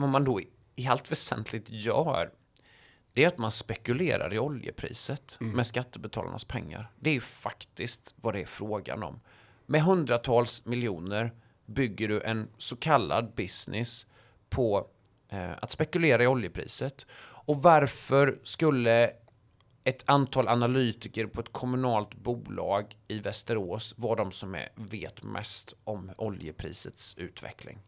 vad man då i allt väsentligt gör, det är att man spekulerar i oljepriset mm. med skattebetalarnas pengar. Det är ju faktiskt vad det är frågan om. Med hundratals miljoner bygger du en så kallad business på eh, att spekulera i oljepriset. Och varför skulle ett antal analytiker på ett kommunalt bolag i Västerås vara de som är, vet mest om oljeprisets utveckling?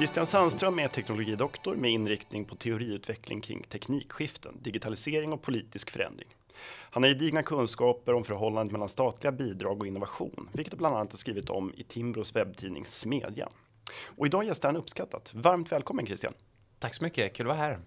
Christian Sandström är teknologidoktor med inriktning på teoriutveckling kring teknikskiften, digitalisering och politisk förändring. Han har gedigna kunskaper om förhållandet mellan statliga bidrag och innovation, vilket bland annat har skrivit om i Timbros webbtidning Smedjan. Och idag gästar han uppskattat. Varmt välkommen Christian! Tack så mycket, kul att vara här.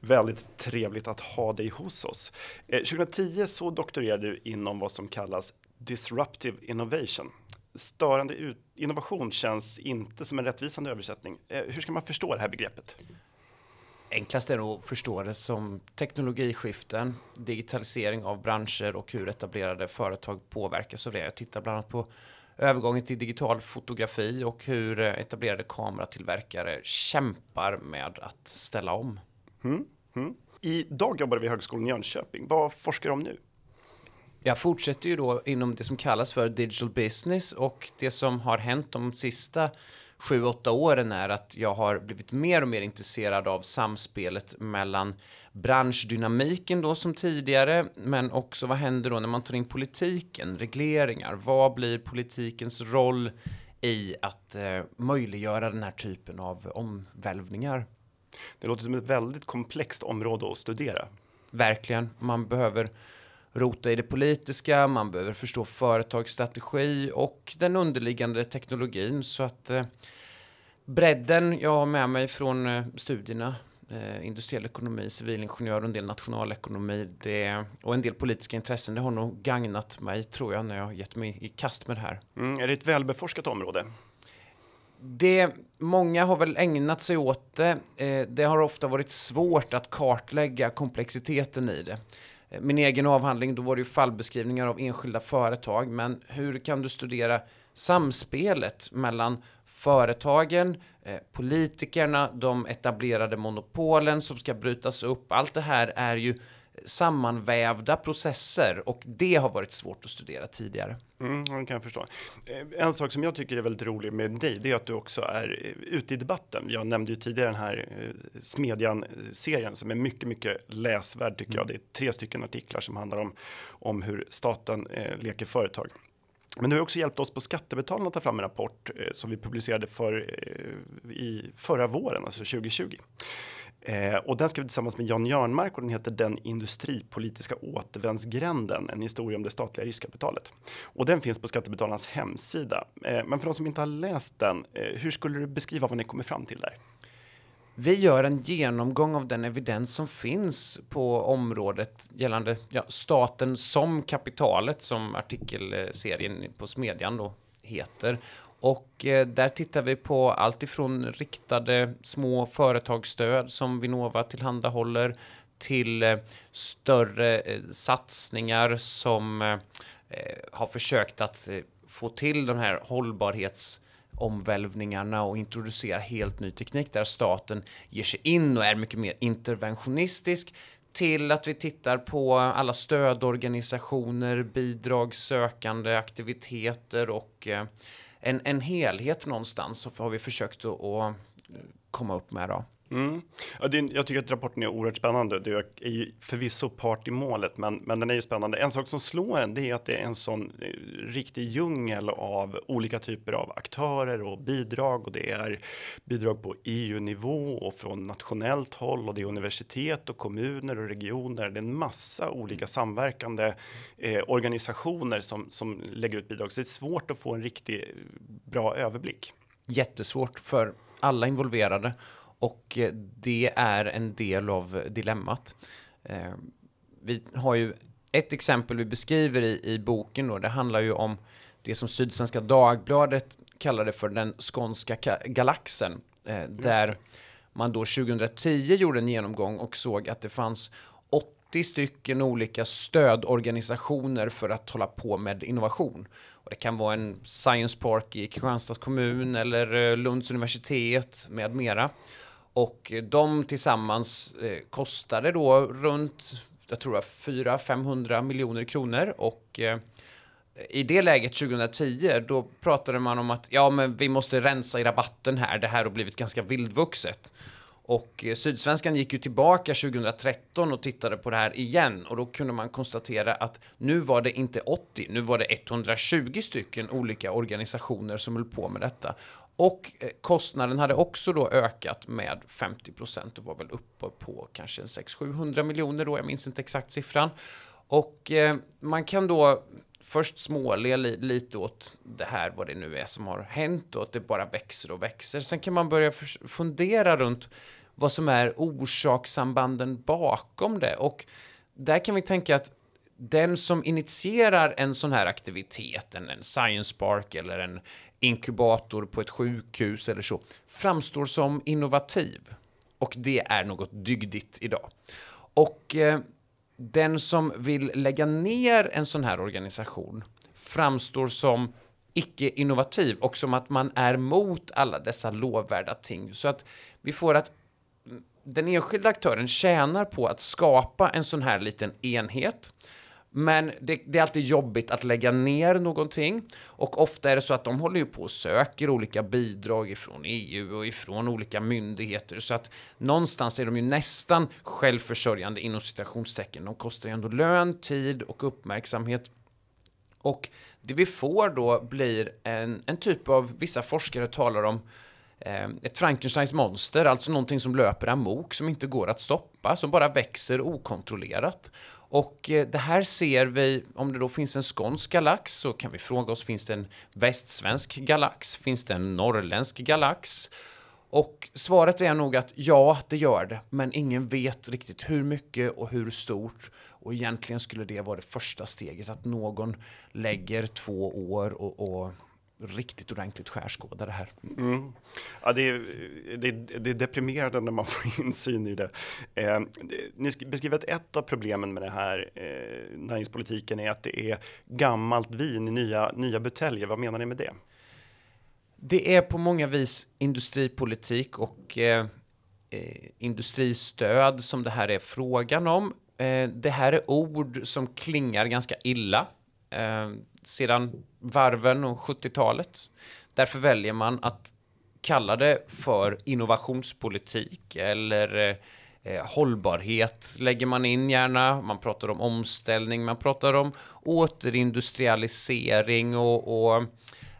Väldigt trevligt att ha dig hos oss. 2010 eh, så doktorerade du inom vad som kallas Disruptive Innovation, störande innovation känns inte som en rättvisande översättning. Eh, hur ska man förstå det här begreppet? Enklast är nog att förstå det som teknologiskiften, digitalisering av branscher och hur etablerade företag påverkas av det. Jag tittar bland annat på övergången till digital fotografi och hur etablerade kameratillverkare kämpar med att ställa om. Mm, mm. Idag jobbar vi vid Högskolan i Jönköping. Vad forskar du om nu? Jag fortsätter ju då inom det som kallas för digital business och det som har hänt de sista sju, åtta åren är att jag har blivit mer och mer intresserad av samspelet mellan branschdynamiken då som tidigare, men också vad händer då när man tar in politiken, regleringar? Vad blir politikens roll i att eh, möjliggöra den här typen av omvälvningar? Det låter som ett väldigt komplext område att studera. Verkligen. Man behöver rota i det politiska, man behöver förstå företagsstrategi och den underliggande teknologin så att eh, bredden jag har med mig från eh, studierna eh, industriell ekonomi, civilingenjör och en del nationalekonomi det, och en del politiska intressen. Det har nog gagnat mig tror jag när jag har gett mig i kast med det här. Mm, är det ett välbeforskat område? Det, många har väl ägnat sig åt det. Eh, det har ofta varit svårt att kartlägga komplexiteten i det. Eh, min egen avhandling, då var det ju fallbeskrivningar av enskilda företag, men hur kan du studera samspelet mellan företagen, eh, politikerna, de etablerade monopolen som ska brytas upp. Allt det här är ju sammanvävda processer och det har varit svårt att studera tidigare. Mm, jag kan förstå. Eh, en sak som jag tycker är väldigt rolig med dig, det är att du också är eh, ute i debatten. Jag nämnde ju tidigare den här eh, Smedjan-serien som är mycket, mycket läsvärd tycker mm. jag. Det är tre stycken artiklar som handlar om, om hur staten eh, leker företag. Men du har också hjälpt oss på Skattebetalarna att ta fram en rapport eh, som vi publicerade för, eh, i förra våren, alltså 2020. Eh, och den skrev vi tillsammans med Jan Jörnmark och den heter Den industripolitiska återvändsgränden, en historia om det statliga riskkapitalet. Och den finns på Skattebetalarnas hemsida. Eh, men för de som inte har läst den, eh, hur skulle du beskriva vad ni kommer fram till där? Vi gör en genomgång av den evidens som finns på området gällande ja, staten som kapitalet som artikelserien på Smedjan då heter och eh, där tittar vi på allt ifrån riktade små företagsstöd som Vinnova tillhandahåller till eh, större eh, satsningar som eh, eh, har försökt att eh, få till de här hållbarhetsomvälvningarna och introducera helt ny teknik där staten ger sig in och är mycket mer interventionistisk till att vi tittar på alla stödorganisationer, bidragssökande aktiviteter och en, en helhet någonstans så har vi försökt att, att komma upp med. Då. Mm. Ja, det, jag tycker att rapporten är oerhört spännande. Det är ju förvisso part i målet, men, men den är ju spännande. En sak som slår en, det är att det är en sån eh, riktig djungel av olika typer av aktörer och bidrag och det är bidrag på EU-nivå och från nationellt håll och det är universitet och kommuner och regioner. Det är en massa olika samverkande eh, organisationer som, som lägger ut bidrag, så det är svårt att få en riktigt eh, bra överblick. Jättesvårt för alla involverade och eh, det är en del av dilemmat. Eh, vi har ju ett exempel vi beskriver i, i boken då, det handlar ju om det som Sydsvenska Dagbladet kallade för den skånska galaxen. Eh, där man då 2010 gjorde en genomgång och såg att det fanns 80 stycken olika stödorganisationer för att hålla på med innovation. Och det kan vara en Science Park i Kristianstads kommun eller Lunds universitet med mera. Och de tillsammans eh, kostade då runt, jag tror det var 400-500 miljoner kronor och eh, i det läget 2010, då pratade man om att ja, men vi måste rensa i rabatten här. Det här har blivit ganska vildvuxet. Och eh, Sydsvenskan gick ju tillbaka 2013 och tittade på det här igen och då kunde man konstatera att nu var det inte 80, nu var det 120 stycken olika organisationer som höll på med detta. Och eh, kostnaden hade också då ökat med 50 procent och var väl uppe på kanske 600-700 miljoner då, jag minns inte exakt siffran. Och eh, man kan då först småle li lite åt det här, vad det nu är som har hänt och att det bara växer och växer. Sen kan man börja fundera runt vad som är orsakssambanden bakom det. Och där kan vi tänka att den som initierar en sån här aktivitet, en, en science park eller en inkubator på ett sjukhus eller så, framstår som innovativ. Och det är något dygdigt idag. Och eh, den som vill lägga ner en sån här organisation framstår som icke-innovativ och som att man är mot alla dessa lovvärda ting. Så att vi får att den enskilda aktören tjänar på att skapa en sån här liten enhet. Men det, det, är alltid jobbigt att lägga ner någonting. Och ofta är det så att de håller ju på och söker olika bidrag ifrån EU och ifrån olika myndigheter. Så att någonstans är de ju nästan självförsörjande inom citationstecken. De kostar ju ändå lön, tid och uppmärksamhet. Och det vi får då blir en, en typ av, vissa forskare talar om Eh, ett Frankensteins monster, alltså någonting som löper amok, som inte går att stoppa, som bara växer okontrollerat. Och eh, det här ser vi, om det då finns en skånsk galax så kan vi fråga oss, finns det en västsvensk galax? Finns det en norrländsk galax? Och svaret är nog att ja, det gör det, men ingen vet riktigt hur mycket och hur stort. Och egentligen skulle det vara det första steget, att någon lägger två år och, och riktigt ordentligt skärskåda det här. Mm. Ja, det, är, det, är, det är deprimerande när man får insyn i det. Eh, ni beskriver att ett av problemen med det här eh, näringspolitiken är att det är gammalt vin i nya, nya buteljer. Vad menar ni med det? Det är på många vis industripolitik och eh, eh industristöd som det här är frågan om. Eh, det här är ord som klingar ganska illa. Eh, sedan varven och 70-talet. Därför väljer man att kalla det för innovationspolitik eller eh, eh, hållbarhet lägger man in gärna. Man pratar om omställning, man pratar om återindustrialisering och, och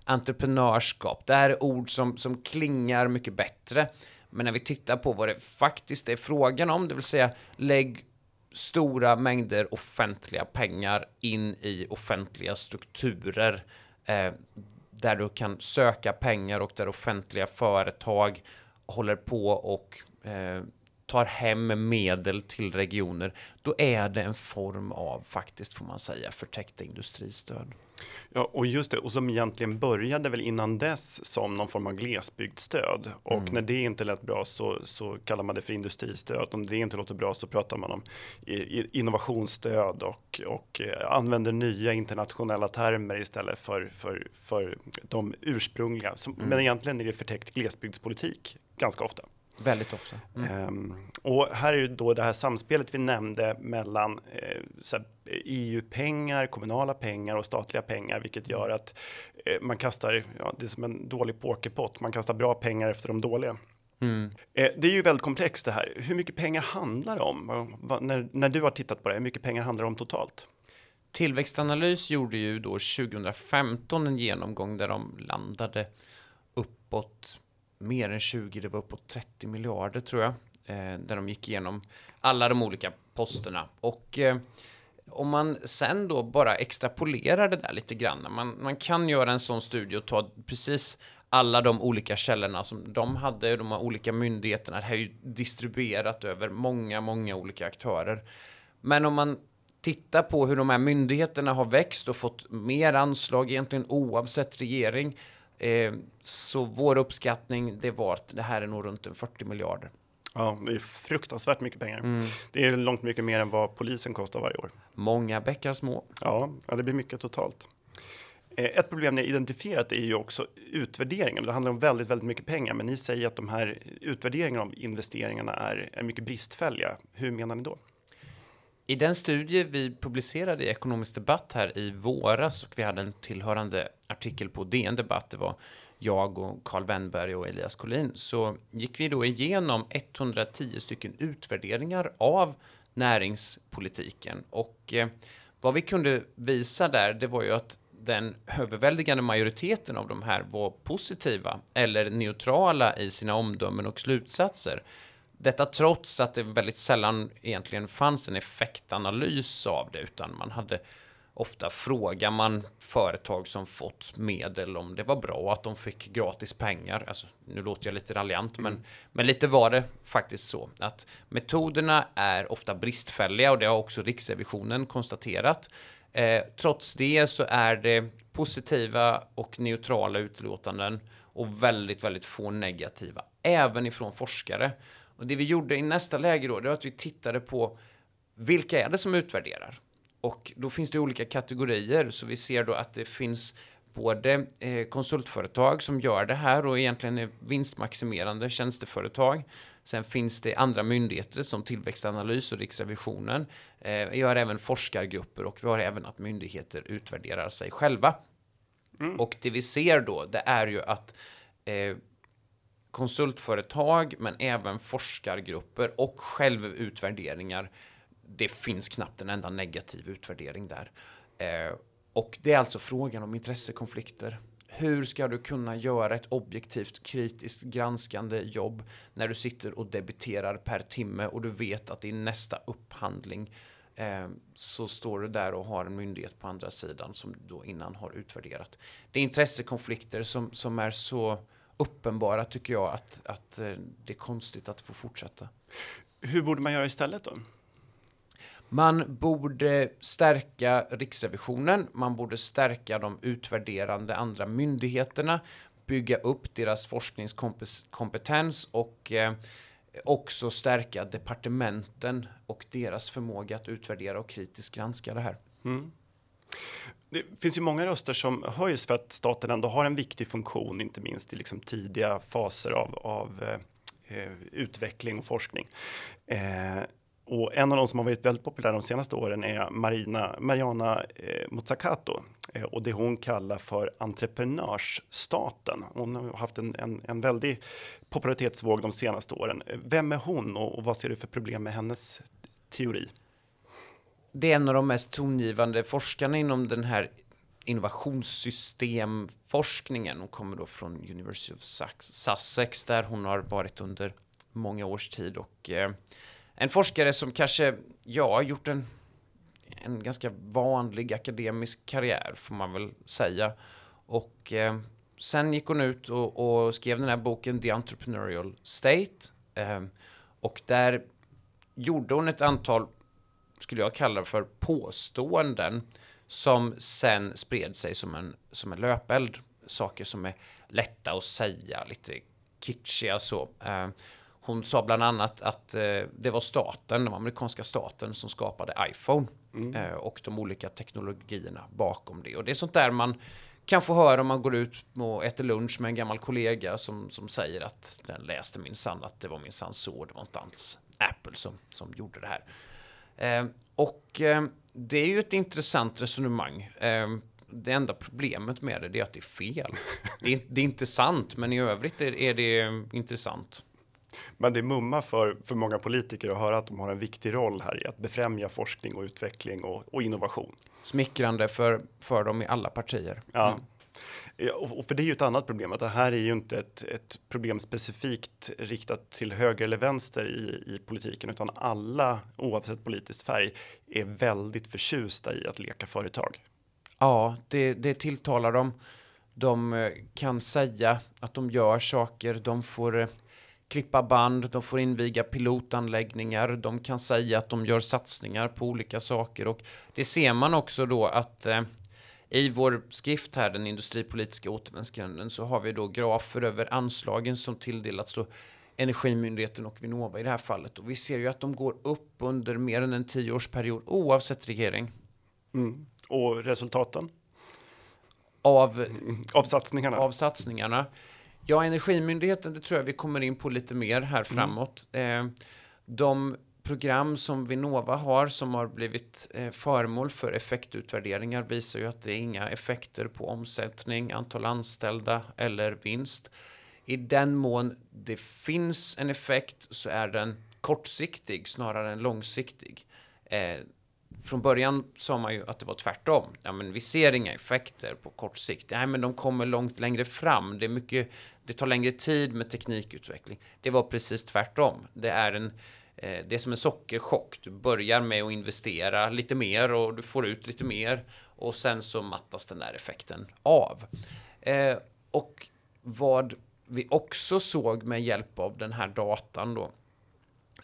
entreprenörskap. Det här är ord som, som klingar mycket bättre. Men när vi tittar på vad det faktiskt är frågan om, det vill säga lägg stora mängder offentliga pengar in i offentliga strukturer eh, där du kan söka pengar och där offentliga företag håller på och eh, tar hem medel till regioner, då är det en form av, faktiskt får man säga, förtäckta industristöd. Ja, och just det, och som egentligen började väl innan dess som någon form av glesbygdsstöd. Och mm. när det inte lät bra så, så kallar man det för industristöd. Om det inte låter bra så pratar man om innovationsstöd och, och eh, använder nya internationella termer istället för, för, för de ursprungliga. Som, mm. Men egentligen är det förtäckt glesbygdspolitik ganska ofta. Väldigt ofta. Mm. Um, och här är ju då det här samspelet vi nämnde mellan eh, EU-pengar, kommunala pengar och statliga pengar, vilket gör att eh, man kastar, ja, det är som en dålig pokerpott, man kastar bra pengar efter de dåliga. Mm. Eh, det är ju väldigt komplext det här. Hur mycket pengar handlar det om? Va, va, när, när du har tittat på det, hur mycket pengar handlar det om totalt? Tillväxtanalys gjorde ju då 2015 en genomgång där de landade uppåt mer än 20, det var uppåt 30 miljarder tror jag, eh, där de gick igenom alla de olika posterna. Och eh, om man sen då bara extrapolerar det där lite grann, man, man kan göra en sån studie och ta precis alla de olika källorna som de hade, de här olika myndigheterna, det här är ju distribuerat över många, många olika aktörer. Men om man tittar på hur de här myndigheterna har växt och fått mer anslag egentligen oavsett regering, Eh, så vår uppskattning det var att det här är nog runt en 40 miljarder. Ja, det är fruktansvärt mycket pengar. Mm. Det är långt mycket mer än vad polisen kostar varje år. Många bäckar små. Ja, ja det blir mycket totalt. Eh, ett problem ni har identifierat är ju också utvärderingen. Det handlar om väldigt, väldigt mycket pengar, men ni säger att de här utvärderingarna av investeringarna är, är mycket bristfälliga. Hur menar ni då? I den studie vi publicerade i Ekonomisk Debatt här i våras och vi hade en tillhörande artikel på DN Debatt, det var jag och Carl Wennberg och Elias Collin, så gick vi då igenom 110 stycken utvärderingar av näringspolitiken. Och eh, vad vi kunde visa där, det var ju att den överväldigande majoriteten av de här var positiva eller neutrala i sina omdömen och slutsatser. Detta trots att det väldigt sällan egentligen fanns en effektanalys av det, utan man hade ofta frågar man företag som fått medel om det var bra att de fick gratis pengar. Alltså, nu låter jag lite raljant, mm. men, men lite var det faktiskt så att metoderna är ofta bristfälliga och det har också Riksrevisionen konstaterat. Eh, trots det så är det positiva och neutrala utlåtanden och väldigt, väldigt få negativa, även ifrån forskare. Och det vi gjorde i nästa läge då, det var att vi tittade på vilka är det som utvärderar? Och då finns det olika kategorier, så vi ser då att det finns både eh, konsultföretag som gör det här och egentligen är vinstmaximerande tjänsteföretag. Sen finns det andra myndigheter som Tillväxtanalys och Riksrevisionen. Eh, vi har även forskargrupper och vi har även att myndigheter utvärderar sig själva. Mm. Och det vi ser då, det är ju att eh, konsultföretag, men även forskargrupper och självutvärderingar det finns knappt en enda negativ utvärdering där. Eh, och det är alltså frågan om intressekonflikter. Hur ska du kunna göra ett objektivt, kritiskt granskande jobb när du sitter och debiterar per timme och du vet att i nästa upphandling eh, så står du där och har en myndighet på andra sidan som du då innan har utvärderat. Det är intressekonflikter som, som är så uppenbara tycker jag att, att eh, det är konstigt att det får fortsätta. Hur borde man göra istället då? Man borde stärka Riksrevisionen, man borde stärka de utvärderande andra myndigheterna, bygga upp deras forskningskompetens och eh, också stärka departementen och deras förmåga att utvärdera och kritiskt granska det här. Mm. Det finns ju många röster som höjs för att staten ändå har en viktig funktion, inte minst i liksom tidiga faser av, av eh, utveckling och forskning. Eh, och en av de som har varit väldigt populär de senaste åren är Marina, Mariana eh, Muzakato eh, och det hon kallar för entreprenörsstaten. Hon har haft en, en, en väldig popularitetsvåg de senaste åren. Vem är hon och, och vad ser du för problem med hennes teori? Det är en av de mest tongivande forskarna inom den här innovationssystemforskningen. Hon kommer då från University of Sussex där hon har varit under många års tid och eh, en forskare som kanske, ja, har gjort en, en ganska vanlig akademisk karriär, får man väl säga. Och eh, sen gick hon ut och, och, skrev den här boken The Entrepreneurial State. Eh, och där gjorde hon ett antal, skulle jag kalla det för, påståenden som sen spred sig som en, som en löpeld. Saker som är lätta att säga, lite kitschiga så. Eh, hon sa bland annat att eh, det var staten, den amerikanska staten som skapade iPhone mm. eh, och de olika teknologierna bakom det. Och det är sånt där man kan få höra om man går ut och äter lunch med en gammal kollega som, som säger att den läste min sann att det var min sann så, det var inte alls Apple som, som gjorde det här. Eh, och eh, det är ju ett intressant resonemang. Eh, det enda problemet med det är att det är fel. Det är, det är inte sant, men i övrigt är, är det intressant. Men det är mumma för, för många politiker att höra att de har en viktig roll här i att befrämja forskning och utveckling och, och innovation. Smickrande för, för dem i alla partier. Ja. Mm. Och för det är ju ett annat problem, att det här är ju inte ett, ett problem specifikt riktat till höger eller vänster i, i politiken, utan alla oavsett politisk färg är väldigt förtjusta i att leka företag. Ja, det, det tilltalar dem. De eh, kan säga att de gör saker, de får eh, klippa band, de får inviga pilotanläggningar, de kan säga att de gör satsningar på olika saker och det ser man också då att eh, i vår skrift här, den industripolitiska återvändsgränden, så har vi då grafer över anslagen som tilldelats då Energimyndigheten och Vinnova i det här fallet. Och vi ser ju att de går upp under mer än en tioårsperiod oavsett regering. Mm. Och resultaten? Av, av satsningarna? Av satsningarna. Ja, Energimyndigheten, det tror jag vi kommer in på lite mer här mm. framåt. Eh, de program som Vinnova har som har blivit eh, föremål för effektutvärderingar visar ju att det är inga effekter på omsättning, antal anställda eller vinst. I den mån det finns en effekt så är den kortsiktig snarare än långsiktig. Eh, från början sa man ju att det var tvärtom. Ja, men vi ser inga effekter på kort sikt. Nej, men de kommer långt längre fram. Det är mycket. Det tar längre tid med teknikutveckling. Det var precis tvärtom. Det är en Eh, Eh, det är som en sockerchock. Du börjar med att investera lite mer och du får ut lite mer och sen så mattas den där effekten av. Eh, och vad vi också såg med hjälp av den här datan då,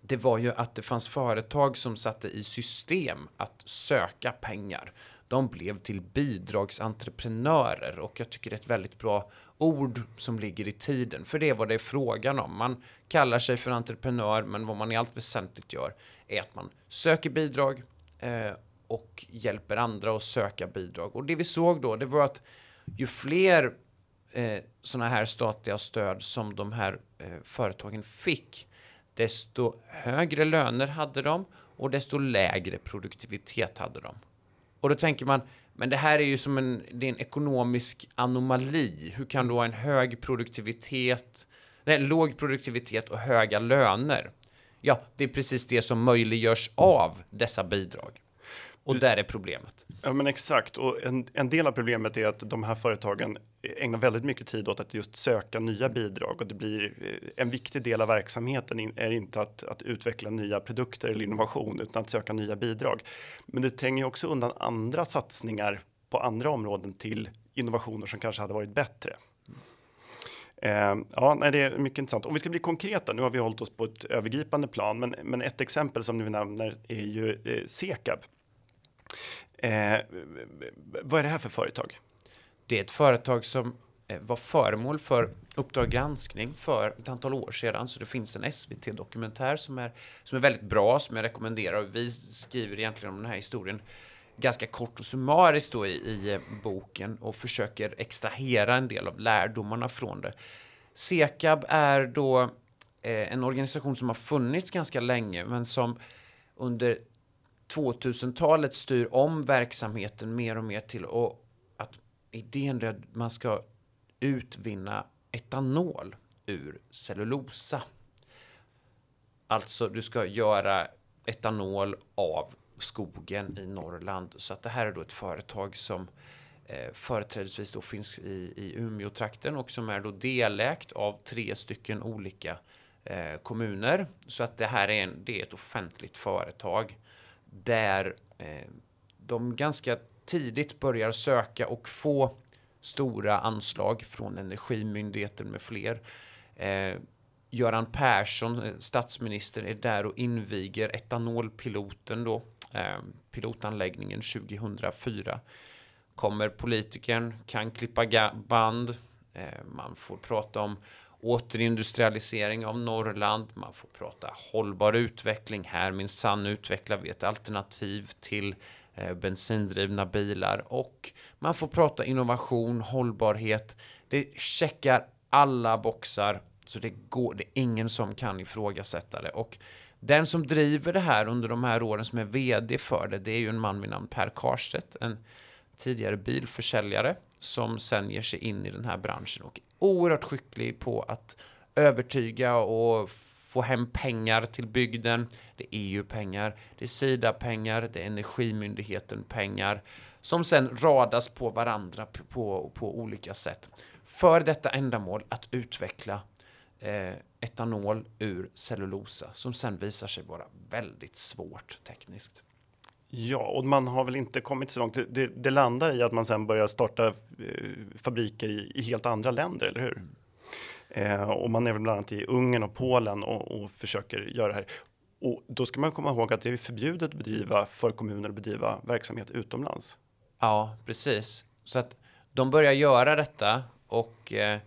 det var ju att det fanns företag som satte i system att söka pengar de blev till bidragsentreprenörer och jag tycker det är ett väldigt bra ord som ligger i tiden, för det är vad det är frågan om. Man kallar sig för entreprenör, men vad man i allt väsentligt gör är att man söker bidrag eh, och hjälper andra att söka bidrag. Och det vi såg då, det var att ju fler eh, sådana här statliga stöd som de här eh, företagen fick, desto högre löner hade de och desto lägre produktivitet hade de. Och då tänker man, men det här är ju som en, det är en ekonomisk anomali. Hur kan du ha en hög produktivitet, nej, låg produktivitet och höga löner? Ja, det är precis det som möjliggörs av dessa bidrag. Och där är problemet. Ja, men exakt. Och en, en del av problemet är att de här företagen ägnar väldigt mycket tid åt att just söka nya bidrag och det blir eh, en viktig del av verksamheten är inte att, att utveckla nya produkter eller innovation utan att söka nya bidrag. Men det tränger också undan andra satsningar på andra områden till innovationer som kanske hade varit bättre. Eh, ja, nej, det är mycket intressant. Om vi ska bli konkreta, nu har vi hållit oss på ett övergripande plan, men, men ett exempel som du nämner är ju eh, Sekab. Eh, vad är det här för företag? Det är ett företag som eh, var föremål för Uppdrag granskning för ett antal år sedan. Så det finns en SVT-dokumentär som är, som är väldigt bra, som jag rekommenderar. Vi skriver egentligen om den här historien ganska kort och summariskt då i, i eh, boken och försöker extrahera en del av lärdomarna från det. Sekab är då eh, en organisation som har funnits ganska länge, men som under 2000-talet styr om verksamheten mer och mer till och att idén är att man ska utvinna etanol ur cellulosa. Alltså, du ska göra etanol av skogen i Norrland. Så att det här är då ett företag som eh, företrädesvis då finns i, i Umeå-trakten och som är då delägt av tre stycken olika eh, kommuner. Så att det här är, en, det är ett offentligt företag där eh, de ganska tidigt börjar söka och få stora anslag från Energimyndigheten med fler. Eh, Göran Persson, eh, statsminister, är där och inviger etanolpiloten då, eh, pilotanläggningen 2004. Kommer politikern, kan klippa band, eh, man får prata om återindustrialisering av Norrland, man får prata hållbar utveckling. Här minsann utvecklar vi ett alternativ till eh, bensindrivna bilar och man får prata innovation, hållbarhet. Det checkar alla boxar så det går, det är ingen som kan ifrågasätta det. Och den som driver det här under de här åren som är vd för det, det är ju en man vid namn Per Karstedt, en tidigare bilförsäljare som sen ger sig in i den här branschen och är oerhört skicklig på att övertyga och få hem pengar till bygden. Det är EU-pengar, det är Sida-pengar, det är Energimyndigheten-pengar som sen radas på varandra på, på, på olika sätt för detta ändamål att utveckla eh, etanol ur cellulosa som sen visar sig vara väldigt svårt tekniskt. Ja, och man har väl inte kommit så långt. Det, det, det landar i att man sen börjar starta eh, fabriker i, i, helt andra länder, eller hur? Mm. Eh, och man är väl bland annat i Ungern och Polen och, och, försöker göra det här. Och då ska man komma ihåg att det är förbjudet att bedriva för kommuner att bedriva verksamhet utomlands. Ja, precis. Så att de börjar göra detta och eh,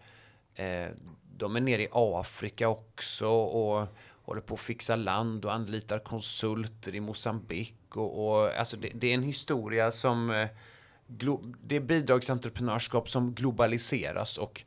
eh de är nere i Afrika också och håller på att fixa land och anlitar konsulter i Mosambik. Och, och, alltså det, det är en historia som... Eh, det är bidragsentreprenörskap som globaliseras och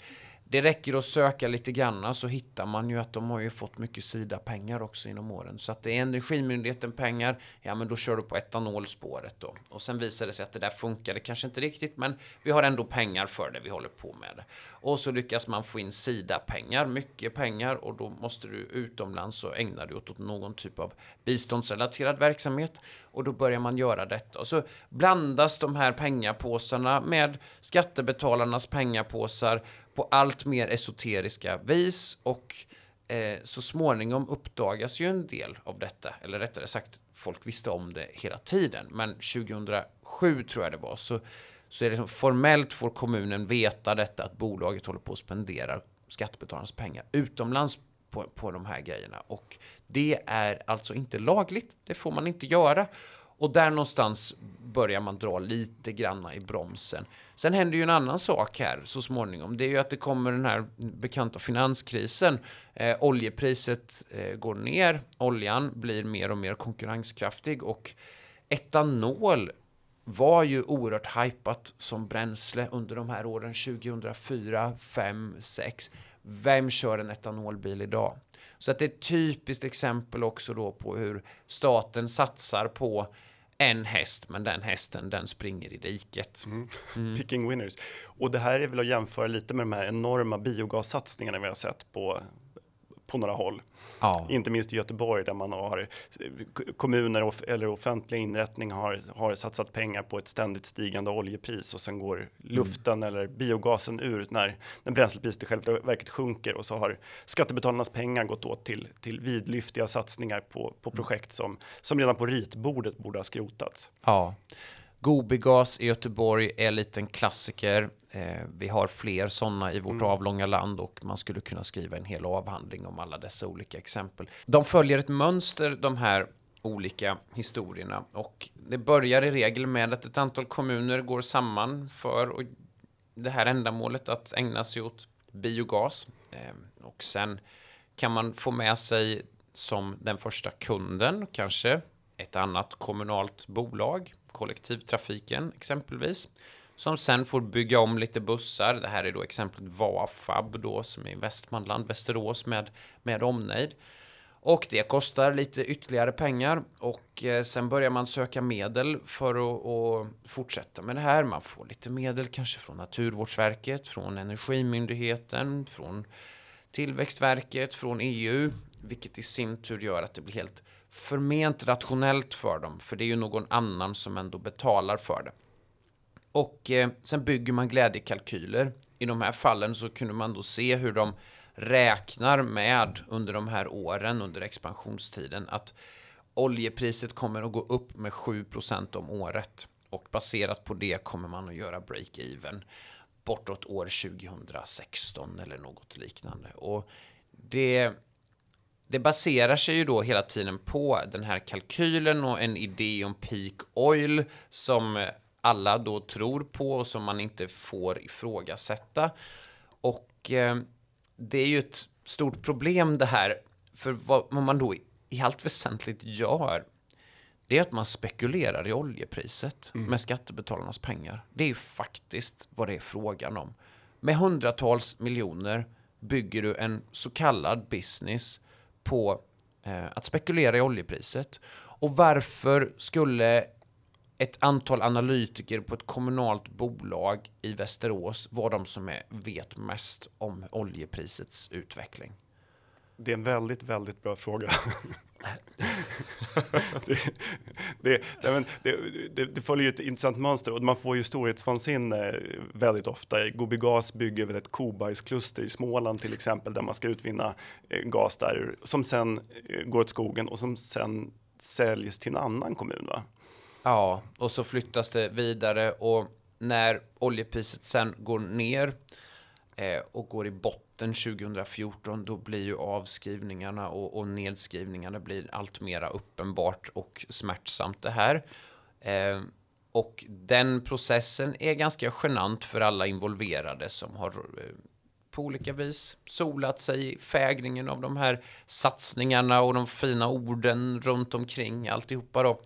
det räcker att söka lite grann så hittar man ju att de har ju fått mycket Sida-pengar också inom åren. Så att det är Energimyndigheten pengar, ja men då kör du på etanolspåret då. Och sen visar det sig att det där funkade kanske inte riktigt, men vi har ändå pengar för det, vi håller på med. Och så lyckas man få in Sida-pengar, mycket pengar, och då måste du utomlands och ägna dig åt någon typ av biståndsrelaterad verksamhet. Och då börjar man göra detta. Och så blandas de här pengapåsarna med skattebetalarnas pengapåsar på allt mer esoteriska vis och eh, så småningom uppdagas ju en del av detta, eller rättare sagt, folk visste om det hela tiden, men 2007 tror jag det var, så, så är det som, formellt får kommunen veta detta, att bolaget håller på att spendera skattebetalarnas pengar utomlands på, på de här grejerna. Och det är alltså inte lagligt, det får man inte göra. Och där någonstans börjar man dra lite granna i bromsen. Sen händer ju en annan sak här så småningom. Det är ju att det kommer den här bekanta finanskrisen. Eh, oljepriset eh, går ner, oljan blir mer och mer konkurrenskraftig och etanol var ju oerhört hypat som bränsle under de här åren 2004, 5, 6. Vem kör en etanolbil idag? Så att det är ett typiskt exempel också då på hur staten satsar på en häst, men den hästen den springer i diket. Mm. Mm. Picking winners. Och det här är väl att jämföra lite med de här enorma biogassatsningarna vi har sett på på några håll. Ja. Inte minst i Göteborg där man har kommuner eller offentliga inrättningar har, har satsat pengar på ett ständigt stigande oljepris och sen går luften mm. eller biogasen ur när, när bränslepriset i själva verket sjunker och så har skattebetalarnas pengar gått åt till, till vidlyftiga satsningar på, på projekt som, som redan på ritbordet borde ha skrotats. Ja. Gobigas i Göteborg är en liten klassiker. Eh, vi har fler sådana i vårt mm. avlånga land och man skulle kunna skriva en hel avhandling om alla dessa olika exempel. De följer ett mönster, de här olika historierna och det börjar i regel med att ett antal kommuner går samman för det här ändamålet att ägna sig åt biogas eh, och sen kan man få med sig som den första kunden kanske ett annat kommunalt bolag kollektivtrafiken exempelvis. Som sen får bygga om lite bussar. Det här är då exemplet Vafab då som är i Västmanland, Västerås med, med omnejd. Och det kostar lite ytterligare pengar och eh, sen börjar man söka medel för att, att, fortsätta med det här. Man får lite medel kanske från Naturvårdsverket, från Energimyndigheten, från Tillväxtverket, från EU, vilket i sin tur gör att det blir helt förment rationellt för dem, för det är ju någon annan som ändå betalar för det. Och eh, sen bygger man glädjekalkyler. I de här fallen så kunde man då se hur de räknar med under de här åren, under expansionstiden, att oljepriset kommer att gå upp med 7% om året. Och baserat på det kommer man att göra break-even bortåt år 2016 eller något liknande. Och det det baserar sig ju då hela tiden på den här kalkylen och en idé om peak oil som alla då tror på och som man inte får ifrågasätta. Och eh, det är ju ett stort problem det här, för vad, vad man då i allt väsentligt gör det är att man spekulerar i oljepriset mm. med skattebetalarnas pengar. Det är ju faktiskt vad det är frågan om. Med hundratals miljoner bygger du en så kallad business på eh, att spekulera i oljepriset. Och varför skulle ett antal analytiker på ett kommunalt bolag i Västerås vara de som är, vet mest om oljeprisets utveckling? Det är en väldigt, väldigt bra fråga. det, det, det, det, följer ju ett intressant mönster och man får ju storhetsvansinne väldigt ofta. Gobi Gas bygger väl ett kobajskluster i Småland till exempel där man ska utvinna eh, gas där som sen eh, går åt skogen och som sen säljs till en annan kommun va? Ja, och så flyttas det vidare och när oljepriset sen går ner eh, och går i botten 2014, då blir ju avskrivningarna och, och nedskrivningarna blir allt mera uppenbart och smärtsamt det här. Eh, och den processen är ganska genant för alla involverade som har eh, på olika vis. Solat sig i fägringen av de här satsningarna och de fina orden runt omkring alltihopa då.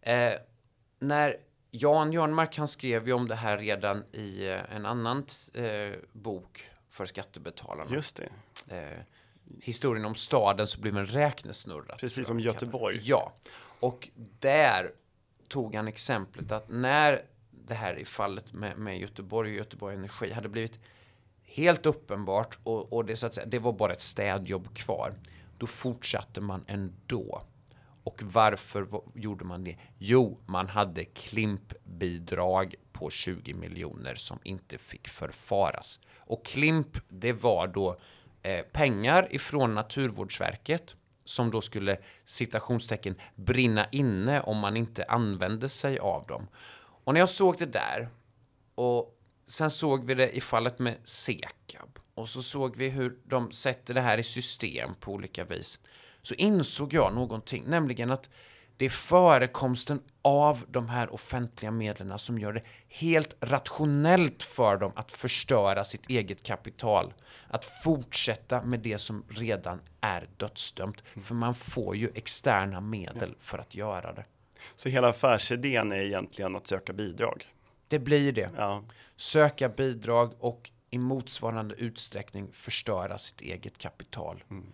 Eh, när Jan Jörnmark, han skrev ju om det här redan i eh, en annan eh, bok för skattebetalarna. Just det. Eh, historien om staden som blev en räknesnurra. Precis som Göteborg. Ja, och där tog han exemplet att när det här i fallet med, med Göteborg och Göteborg Energi hade blivit helt uppenbart och, och det, så att säga, det var bara ett städjobb kvar. Då fortsatte man ändå. Och varför gjorde man det? Jo, man hade klimpbidrag på 20 miljoner som inte fick förfaras. Och klimp, det var då eh, pengar ifrån Naturvårdsverket som då skulle citationstecken brinna inne om man inte använde sig av dem. Och när jag såg det där och sen såg vi det i fallet med Sekab och så såg vi hur de sätter det här i system på olika vis så insåg jag någonting, nämligen att det är förekomsten av de här offentliga medlen som gör det helt rationellt för dem att förstöra sitt eget kapital. Att fortsätta med det som redan är dödsdömt. För man får ju externa medel för att göra det. Så hela affärsidén är egentligen att söka bidrag? Det blir det. Ja. Söka bidrag och i motsvarande utsträckning förstöra sitt eget kapital. Mm.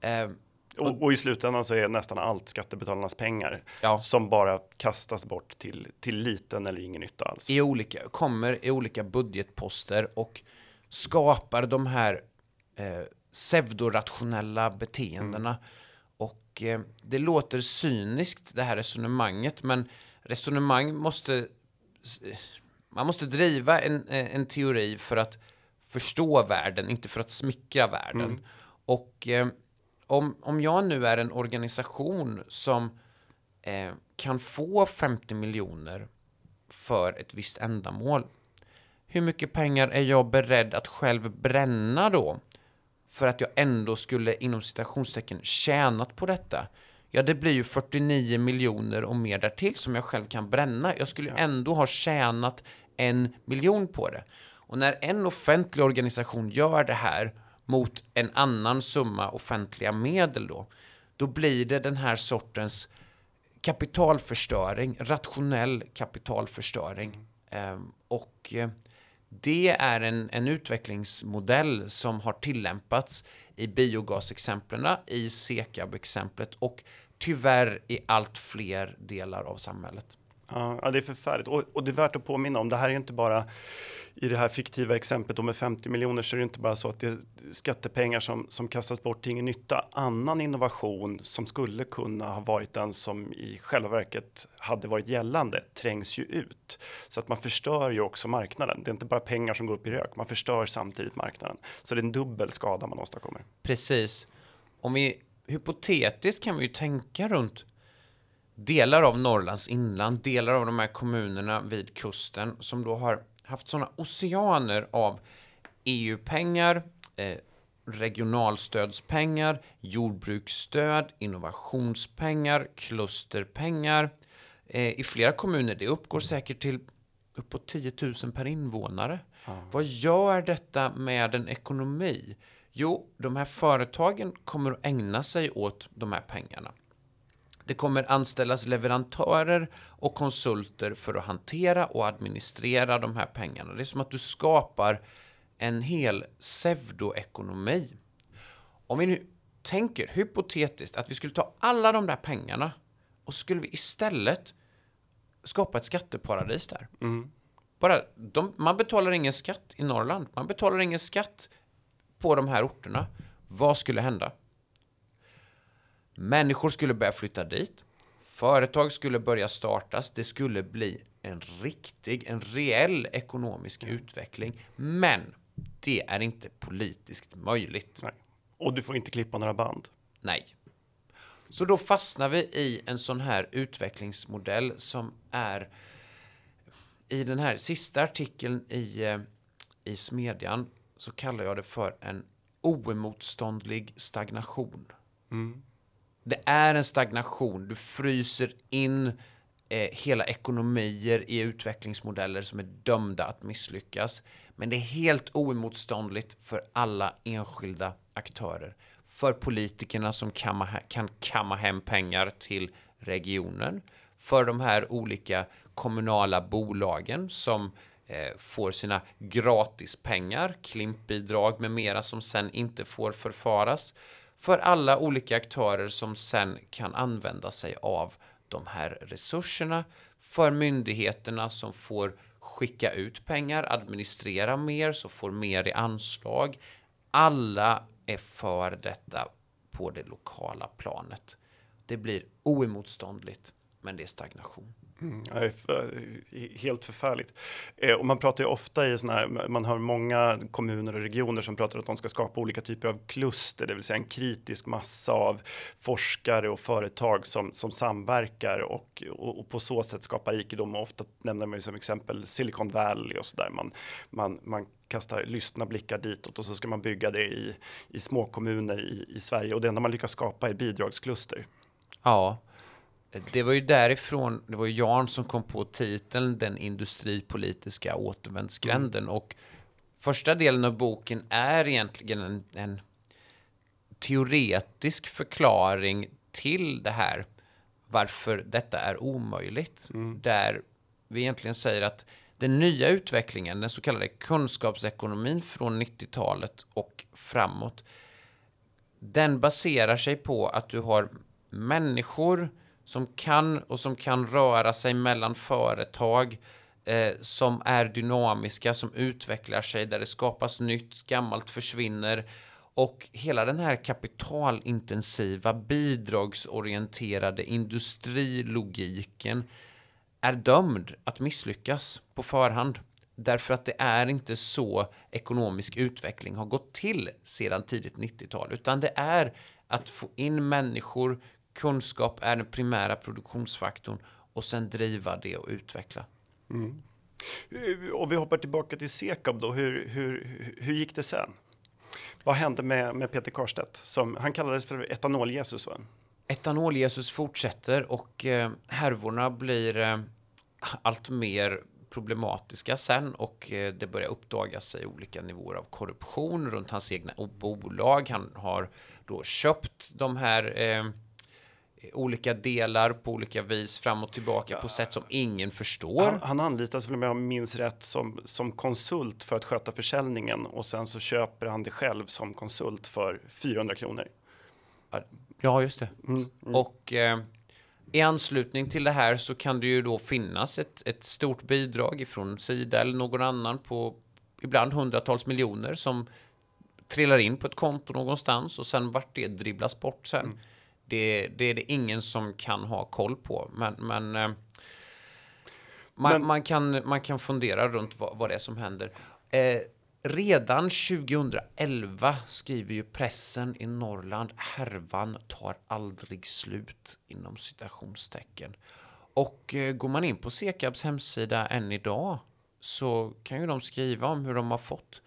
Eh, och, och, i slutändan så är nästan allt skattebetalarnas pengar ja. som bara kastas bort till, till liten eller ingen nytta alls. I olika, kommer i olika budgetposter och skapar de här eh, pseudorationella beteendena. Mm. Och eh, det låter cyniskt det här resonemanget, men resonemang måste man måste driva en, en teori för att förstå världen, inte för att smickra världen. Mm. Och eh, om, om jag nu är en organisation som eh, kan få 50 miljoner för ett visst ändamål, hur mycket pengar är jag beredd att själv bränna då? För att jag ändå skulle inom citationstecken tjänat på detta. Ja, det blir ju 49 miljoner och mer därtill som jag själv kan bränna. Jag skulle ändå ha tjänat en miljon på det. Och när en offentlig organisation gör det här mot en annan summa offentliga medel då, då blir det den här sortens kapitalförstöring, rationell kapitalförstöring. Mm. och eh, det är en, en utvecklingsmodell som har tillämpats i biogasexemplen, i Sekab-exemplet och tyvärr i allt fler delar av samhället. Ja, det är förfärligt. Och, och, det är värt att påminna om, det här är inte bara i det här fiktiva exemplet om med 50 miljoner så är det inte bara så att det är skattepengar som, som kastas bort till ingen nytta. Annan innovation som skulle kunna ha varit den som i själva verket hade varit gällande trängs ju ut. Så att man förstör ju också marknaden. Det är inte bara pengar som går upp i rök, man förstör samtidigt marknaden. Så det är en dubbel skada man åstadkommer. Precis. Om vi hypotetiskt kan vi ju tänka runt delar av Norrlands inland, delar av de här kommunerna vid kusten som då har haft sådana oceaner av EU-pengar, eh, regionalstödspengar, jordbruksstöd, innovationspengar, klusterpengar. Eh, I flera kommuner, det uppgår säkert till uppåt 10 000 per invånare. Mm. Vad gör detta med en ekonomi? Jo, de här företagen kommer att ägna sig åt de här pengarna. Det kommer anställas leverantörer och konsulter för att hantera och administrera de här pengarna. Det är som att du skapar en hel pseudoekonomi. Om vi nu tänker hypotetiskt att vi skulle ta alla de där pengarna och skulle vi istället skapa ett skatteparadis där. Mm. Bara, de, man betalar ingen skatt i Norrland. Man betalar ingen skatt på de här orterna. Vad skulle hända? Människor skulle börja flytta dit. Företag skulle börja startas. Det skulle bli en riktig, en reell ekonomisk mm. utveckling. Men det är inte politiskt möjligt. Nej. Och du får inte klippa några band. Nej. Så då fastnar vi i en sån här utvecklingsmodell som är i den här sista artikeln i, eh, i Smedjan så kallar jag det för en oemotståndlig stagnation. Mm. Det är en stagnation. Du fryser in eh, hela ekonomier i utvecklingsmodeller som är dömda att misslyckas. Men det är helt oemotståndligt för alla enskilda aktörer. För politikerna som kamma, kan kamma hem pengar till regionen. För de här olika kommunala bolagen som eh, får sina gratispengar, klimpbidrag med mera som sen inte får förfaras. För alla olika aktörer som sen kan använda sig av de här resurserna. För myndigheterna som får skicka ut pengar, administrera mer, så får mer i anslag. Alla är för detta på det lokala planet. Det blir oemotståndligt, men det är stagnation. Mm, helt förfärligt. Eh, och man pratar ju ofta i såna här, man hör många kommuner och regioner som pratar om att de ska skapa olika typer av kluster, det vill säga en kritisk massa av forskare och företag som, som samverkar och, och, och på så sätt skapar rikedom. Och ofta nämner man ju som exempel Silicon Valley och så där. Man, man, man kastar lystna blickar ditåt och så ska man bygga det i, i små kommuner i, i Sverige och det enda man lyckas skapa är bidragskluster. Ja, det var ju därifrån, det var ju Jan som kom på titeln Den industripolitiska återvändsgränden mm. och första delen av boken är egentligen en, en teoretisk förklaring till det här varför detta är omöjligt. Mm. Där vi egentligen säger att den nya utvecklingen, den så kallade kunskapsekonomin från 90-talet och framåt, den baserar sig på att du har människor som kan och som kan röra sig mellan företag eh, som är dynamiska, som utvecklar sig, där det skapas nytt, gammalt försvinner. Och hela den här kapitalintensiva, bidragsorienterade industrilogiken är dömd att misslyckas på förhand. Därför att det är inte så ekonomisk utveckling har gått till sedan tidigt 90-tal, utan det är att få in människor, kunskap är den primära produktionsfaktorn och sen driva det och utveckla. Mm. Och vi hoppar tillbaka till Sekab då. Hur, hur, hur gick det sen? Vad hände med, med Peter Karstedt? Som, han kallades för etanol-Jesus va? Etanol-Jesus fortsätter och eh, härvorna blir eh, allt mer problematiska sen och eh, det börjar uppdagas sig olika nivåer av korruption runt hans egna bolag. Han har då köpt de här eh, olika delar på olika vis fram och tillbaka ja. på sätt som ingen förstår. Han, han anlitas, om jag minns rätt, som, som konsult för att sköta försäljningen och sen så köper han det själv som konsult för 400 kronor. Ja, just det. Mm, mm. Och eh, i anslutning till det här så kan det ju då finnas ett, ett stort bidrag ifrån Sida eller någon annan på ibland hundratals miljoner som trillar in på ett konto någonstans och sen vart det dribblas bort sen. Mm. Det, det, är det ingen som kan ha koll på. Men, men, eh, man, men... man, kan, man kan fundera runt vad, vad det är som händer. Eh, redan 2011 skriver ju pressen i Norrland härvan tar aldrig slut inom citationstecken. Och eh, går man in på Sekabs hemsida än idag så kan ju de skriva om hur de har fått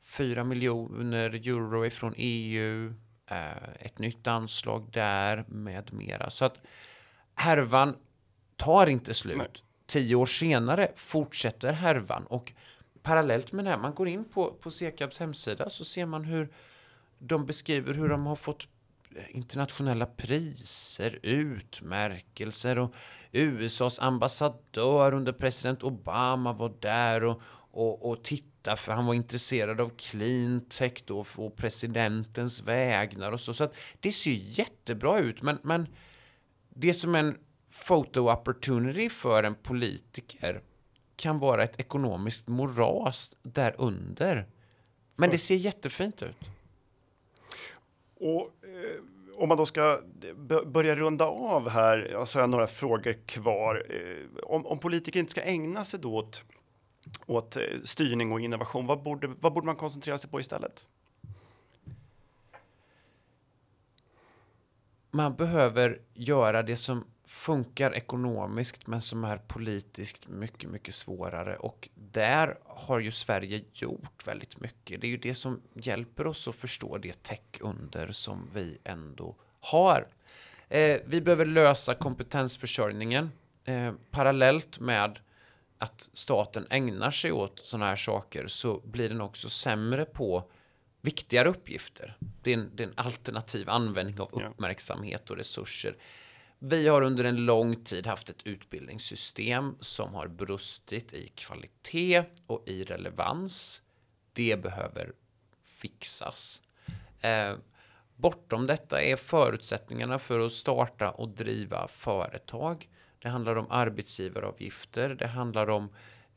4 miljoner euro ifrån EU, ett nytt anslag där med mera. Så att härvan tar inte slut. Nej. Tio år senare fortsätter härvan och parallellt med det här, man går in på, på Sekabs hemsida så ser man hur de beskriver hur de har fått internationella priser, utmärkelser och USAs ambassadör under president Obama var där och, och, och titta för han var intresserad av clean tech då på presidentens vägnar och så. Så att det ser jättebra ut, men, men det som en photo opportunity för en politiker kan vara ett ekonomiskt moras därunder. Men det ser jättefint ut. Och eh, om man då ska börja runda av här, så har jag några frågor kvar. Eh, om, om politiker inte ska ägna sig då åt åt eh, styrning och innovation. Vad borde, vad borde man koncentrera sig på istället? Man behöver göra det som funkar ekonomiskt men som är politiskt mycket, mycket svårare. Och där har ju Sverige gjort väldigt mycket. Det är ju det som hjälper oss att förstå det tech-under som vi ändå har. Eh, vi behöver lösa kompetensförsörjningen eh, parallellt med att staten ägnar sig åt sådana här saker så blir den också sämre på viktigare uppgifter. Det är en, det är en alternativ användning av uppmärksamhet och resurser. Vi har under en lång tid haft ett utbildningssystem som har brustit i kvalitet och i relevans. Det behöver fixas. Eh, bortom detta är förutsättningarna för att starta och driva företag. Det handlar om arbetsgivaravgifter, det handlar om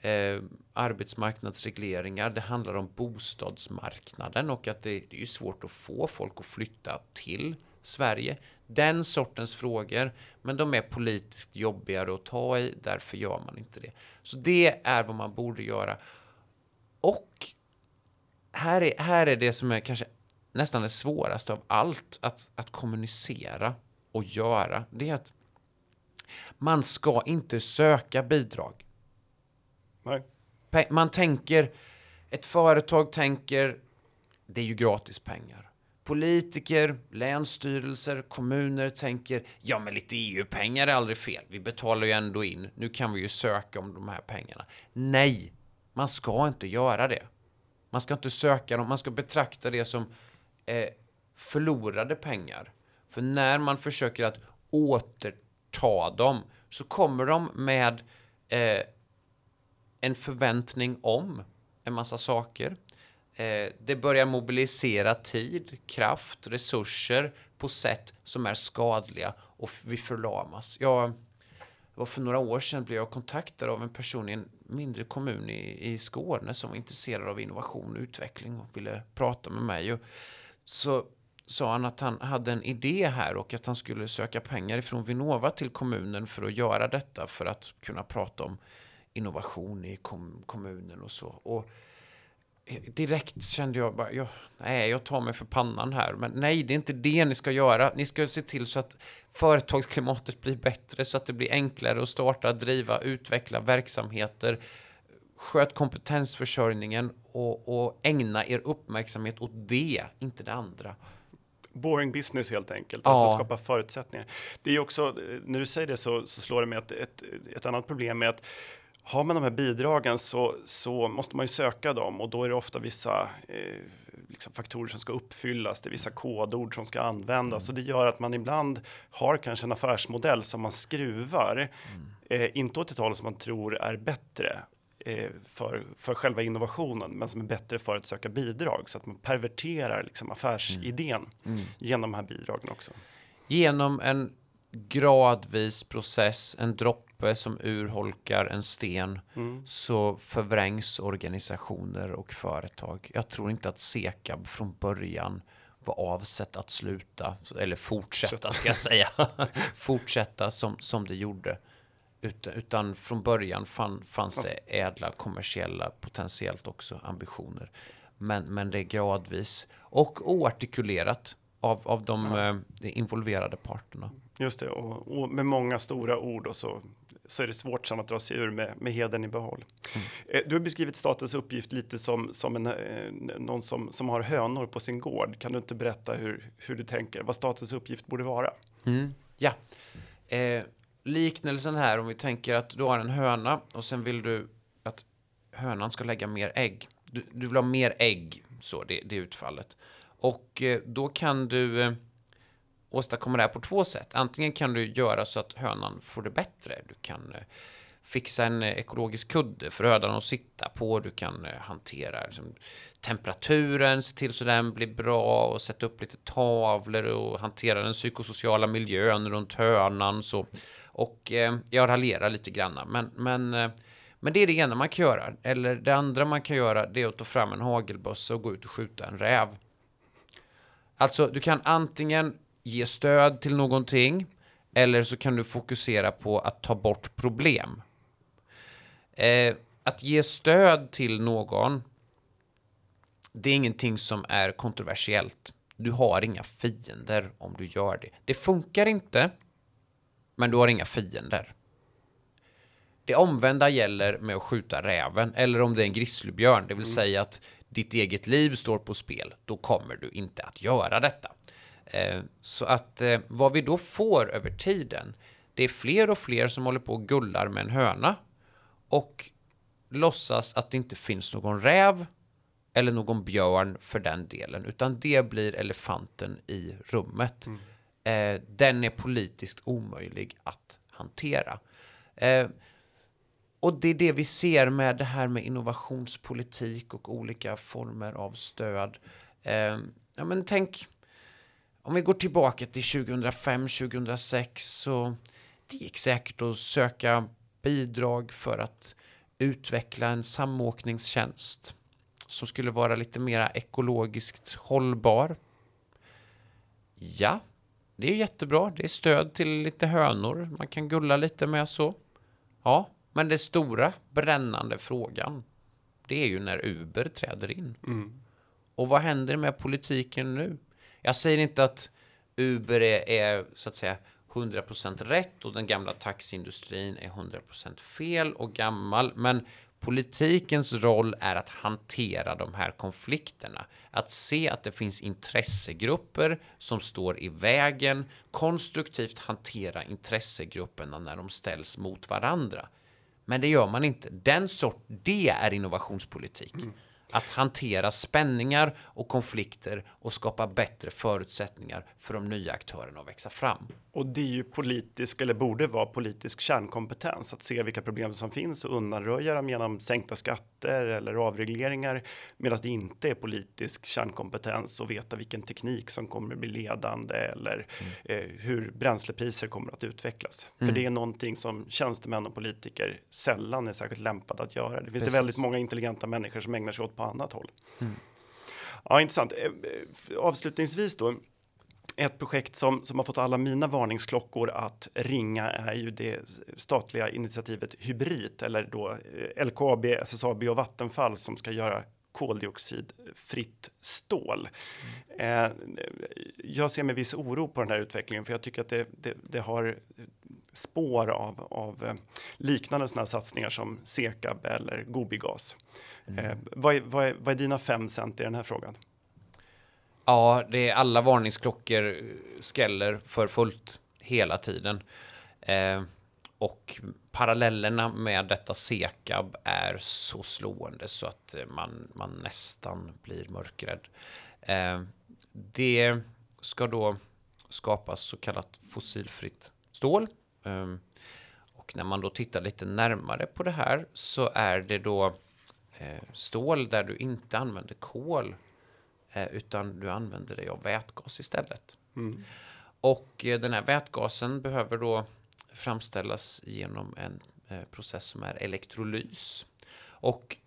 eh, arbetsmarknadsregleringar, det handlar om bostadsmarknaden och att det, det är svårt att få folk att flytta till Sverige. Den sortens frågor, men de är politiskt jobbigare att ta i, därför gör man inte det. Så det är vad man borde göra. Och här är, här är det som är kanske nästan det svåraste av allt att, att kommunicera och göra. Det är att man ska inte söka bidrag. Nej. Man tänker, ett företag tänker, det är ju gratis pengar. Politiker, länsstyrelser, kommuner tänker, ja men lite EU-pengar är aldrig fel. Vi betalar ju ändå in, nu kan vi ju söka om de här pengarna. Nej, man ska inte göra det. Man ska inte söka dem, man ska betrakta det som eh, förlorade pengar. För när man försöker att Ta dem så kommer de med eh, en förväntning om en massa saker. Eh, det börjar mobilisera tid, kraft, resurser på sätt som är skadliga och vi förlamas. Jag var för några år sedan blev jag kontaktad av en person i en mindre kommun i, i Skåne som var intresserad av innovation och utveckling och ville prata med mig. Och så sa han att han hade en idé här och att han skulle söka pengar ifrån Vinnova till kommunen för att göra detta för att kunna prata om innovation i kom kommunen och så. Och direkt kände jag bara, jag, nej, jag tar mig för pannan här. Men nej, det är inte det ni ska göra. Ni ska se till så att företagsklimatet blir bättre, så att det blir enklare att starta, driva, utveckla verksamheter. Sköt kompetensförsörjningen och, och ägna er uppmärksamhet åt det, inte det andra. Boring business helt enkelt, ja. alltså skapa förutsättningar. Det är också, när du säger det så, så slår det mig att ett, ett annat problem är att har man de här bidragen så, så måste man ju söka dem och då är det ofta vissa eh, liksom faktorer som ska uppfyllas. Det är vissa kodord som ska användas mm. och det gör att man ibland har kanske en affärsmodell som man skruvar, mm. eh, inte åt ett håll som man tror är bättre eh, för, för själva innovationen, men som är bättre för att söka bidrag så att man perverterar liksom affärsidén mm. mm. genom de här bidragen också. Genom en gradvis process, en droppe som urholkar en sten, mm. så förvrängs organisationer och företag. Jag tror inte att Sekab från början var avsett att sluta, eller fortsätta ska jag säga, fortsätta som, som det gjorde. Utan, utan från början fann, fanns det ädla kommersiella, potentiellt också ambitioner. Men, men det är gradvis och oartikulerat av, av de ja. eh, involverade parterna. Just det, och, och, med många stora ord och så, så är det svårt sen att dra sig ur med, med heden i behåll. Mm. Eh, du har beskrivit statens uppgift lite som, som en, eh, någon som, som har hönor på sin gård. Kan du inte berätta hur, hur du tänker, vad statens uppgift borde vara? Mm. Ja, eh, liknelsen här om vi tänker att du har en höna och sen vill du att hönan ska lägga mer ägg. Du, du vill ha mer ägg, så det, det är utfallet. Och eh, då kan du eh, åstadkomma det här på två sätt. Antingen kan du göra så att hönan får det bättre. Du kan eh, fixa en ekologisk kudde för hönan att sitta på. Du kan hantera liksom, temperaturen, se till så den blir bra och sätta upp lite tavlor och hantera den psykosociala miljön runt hönan. Så. Och eh, jag raljerar lite granna men, men, eh, men det är det ena man kan göra. Eller det andra man kan göra, det är att ta fram en hagelbössa och gå ut och skjuta en räv. Alltså, du kan antingen ge stöd till någonting eller så kan du fokusera på att ta bort problem. Eh, att ge stöd till någon, det är ingenting som är kontroversiellt. Du har inga fiender om du gör det. Det funkar inte, men du har inga fiender. Det omvända gäller med att skjuta räven, eller om det är en grizzlybjörn, det vill mm. säga att ditt eget liv står på spel, då kommer du inte att göra detta. Eh, så att eh, vad vi då får över tiden, det är fler och fler som håller på och gullar med en höna. Och låtsas att det inte finns någon räv eller någon björn för den delen, utan det blir elefanten i rummet. Mm. Eh, den är politiskt omöjlig att hantera. Eh, och det är det vi ser med det här med innovationspolitik och olika former av stöd. Eh, ja, men tänk, om vi går tillbaka till 2005, 2006 så det gick säkert att söka bidrag för att utveckla en samåkningstjänst som skulle vara lite mer ekologiskt hållbar. Ja, det är jättebra. Det är stöd till lite hönor. Man kan gulla lite med så. Ja, men den stora brännande frågan, det är ju när Uber träder in. Mm. Och vad händer med politiken nu? Jag säger inte att Uber är, är så att säga 100% rätt och den gamla taxiindustrin är 100% fel och gammal. Men politikens roll är att hantera de här konflikterna. Att se att det finns intressegrupper som står i vägen. Konstruktivt hantera intressegrupperna när de ställs mot varandra. Men det gör man inte. Den sort, det är innovationspolitik. Mm att hantera spänningar och konflikter och skapa bättre förutsättningar för de nya aktörerna att växa fram. Och det är ju politisk eller borde vara politisk kärnkompetens att se vilka problem som finns och undanröja dem genom sänkta skatter eller avregleringar medan det inte är politisk kärnkompetens att veta vilken teknik som kommer att bli ledande eller mm. eh, hur bränslepriser kommer att utvecklas. Mm. För det är någonting som tjänstemän och politiker sällan är särskilt lämpade att göra. Det finns det väldigt många intelligenta människor som ägnar sig åt på annat håll. Mm. Ja, intressant. Eh, eh, avslutningsvis då. Ett projekt som, som har fått alla mina varningsklockor att ringa är ju det statliga initiativet Hybrid eller då eh, LKAB, SSAB och Vattenfall som ska göra koldioxidfritt stål. Mm. Eh, jag ser med viss oro på den här utvecklingen för jag tycker att det, det, det har spår av, av liknande sådana satsningar som Sekab eller Gobigas. Mm. Eh, vad, är, vad, är, vad är dina fem cent i den här frågan? Ja, det är alla varningsklockor skäller för fullt hela tiden. Eh, och parallellerna med detta Sekab är så slående så att man, man nästan blir mörkrädd. Eh, det ska då skapas så kallat fossilfritt stål. Eh, och när man då tittar lite närmare på det här så är det då eh, stål där du inte använder kol eh, utan du använder dig av vätgas istället. Mm. Och eh, den här vätgasen behöver då framställas genom en process som är elektrolys. Och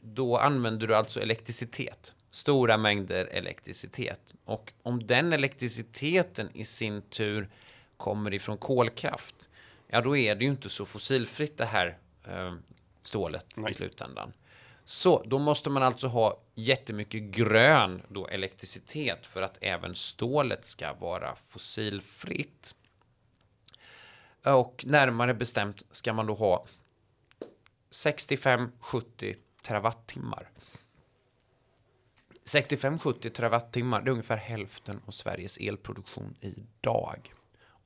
då använder du alltså elektricitet, stora mängder elektricitet. Och om den elektriciteten i sin tur kommer ifrån kolkraft, ja då är det ju inte så fossilfritt det här eh, stålet Nej. i slutändan. Så då måste man alltså ha jättemycket grön då elektricitet för att även stålet ska vara fossilfritt. Och närmare bestämt ska man då ha 65-70 terawattimmar. 65-70 terawattimmar, det är ungefär hälften av Sveriges elproduktion idag.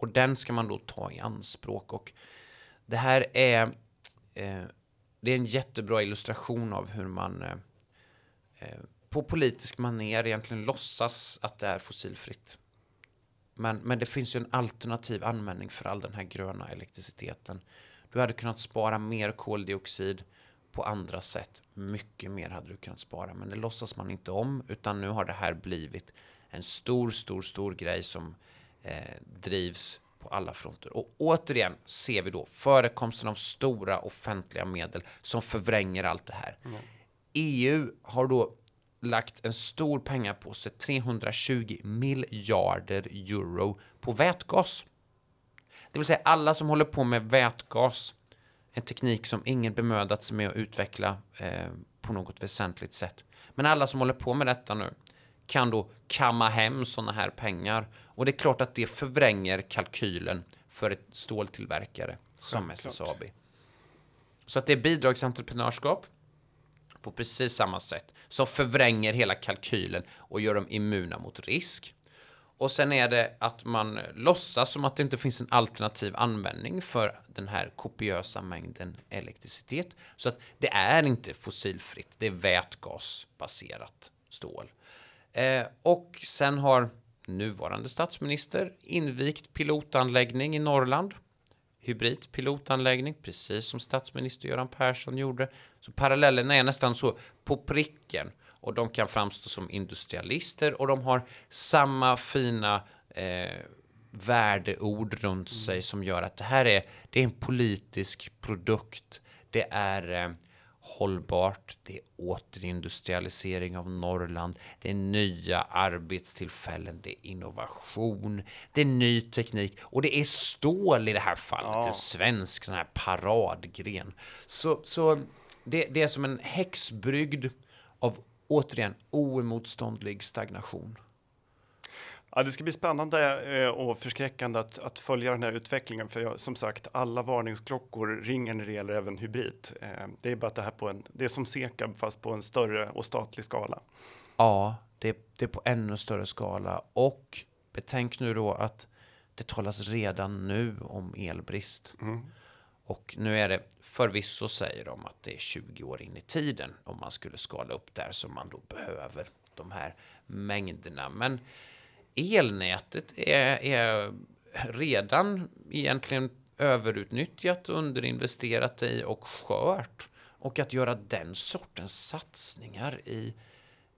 Och den ska man då ta i anspråk. Och det här är eh, det är en jättebra illustration av hur man eh, eh, på politisk maner egentligen låtsas att det är fossilfritt. Men, men det finns ju en alternativ användning för all den här gröna elektriciteten. Du hade kunnat spara mer koldioxid på andra sätt. Mycket mer hade du kunnat spara, men det låtsas man inte om, utan nu har det här blivit en stor, stor, stor grej som eh, drivs på alla fronter. Och återigen ser vi då förekomsten av stora offentliga medel som förvränger allt det här. Mm. EU har då lagt en stor pengapåse, 320 miljarder euro, på vätgas. Det vill säga alla som håller på med vätgas, en teknik som ingen bemödat sig med att utveckla eh, på något väsentligt sätt. Men alla som håller på med detta nu kan då kamma hem sådana här pengar. Och det är klart att det förvränger kalkylen för ett ståltillverkare som SSAB. Så att det är bidragsentreprenörskap på precis samma sätt som förvränger hela kalkylen och gör dem immuna mot risk. och sen är det att man låtsas som att det inte finns en alternativ användning för den här kopiösa mängden elektricitet. Så att det är inte fossilfritt, det är vätgasbaserat stål. Eh, och sen har nuvarande statsminister invigt pilotanläggning i Norrland. Hybrid pilotanläggning, precis som statsminister Göran Persson gjorde. Så parallellerna är nästan så på pricken och de kan framstå som industrialister och de har samma fina eh, värdeord runt mm. sig som gör att det här är, det är en politisk produkt. Det är eh, hållbart, det är återindustrialisering av Norrland, det är nya arbetstillfällen, det är innovation, det är ny teknik och det är stål i det här fallet, ja. en svensk sån här paradgren. Så, så det, det är som en häxbrygd av återigen oemotståndlig stagnation. Ja, det ska bli spännande eh, och förskräckande att, att följa den här utvecklingen. För jag, som sagt, alla varningsklockor ringer när det gäller även hybrid. Eh, det är bara att det här på en, det är som Sekab fast på en större och statlig skala. Ja, det, det är på ännu större skala. Och betänk nu då att det talas redan nu om elbrist. Mm. Och nu är det förvisso säger de att det är 20 år in i tiden om man skulle skala upp där som man då behöver de här mängderna. Men elnätet är, är redan egentligen överutnyttjat, underinvesterat i och skört. Och att göra den sortens satsningar i,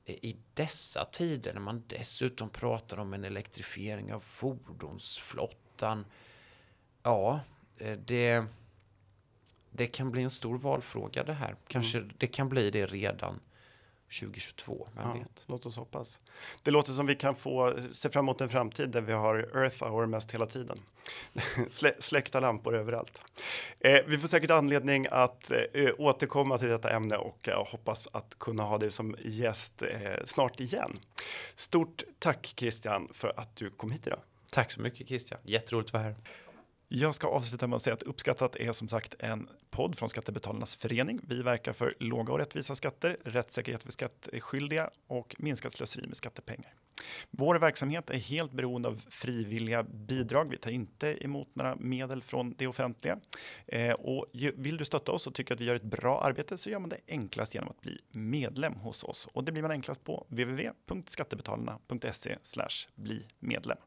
i dessa tider när man dessutom pratar om en elektrifiering av fordonsflottan. Ja, eh, det det kan bli en stor valfråga det här. Kanske mm. det kan bli det redan 2022, vem ja, vet? Låt oss hoppas. Det låter som vi kan få se fram emot en framtid där vi har Earth Hour mest hela tiden. Slä, släckta lampor överallt. Eh, vi får säkert anledning att eh, återkomma till detta ämne och eh, hoppas att kunna ha dig som gäst eh, snart igen. Stort tack Christian för att du kom hit idag. Tack så mycket Christian, jätteroligt att vara här. Jag ska avsluta med att säga att Uppskattat är som sagt en podd från Skattebetalarnas förening. Vi verkar för låga och rättvisa skatter, rättssäkerhet för skattskyldiga och minskat slöseri med skattepengar. Vår verksamhet är helt beroende av frivilliga bidrag. Vi tar inte emot några medel från det offentliga. Eh, och vill du stötta oss och tycker att vi gör ett bra arbete så gör man det enklast genom att bli medlem hos oss. Och det blir man enklast på www.skattebetalarna.se bli medlem.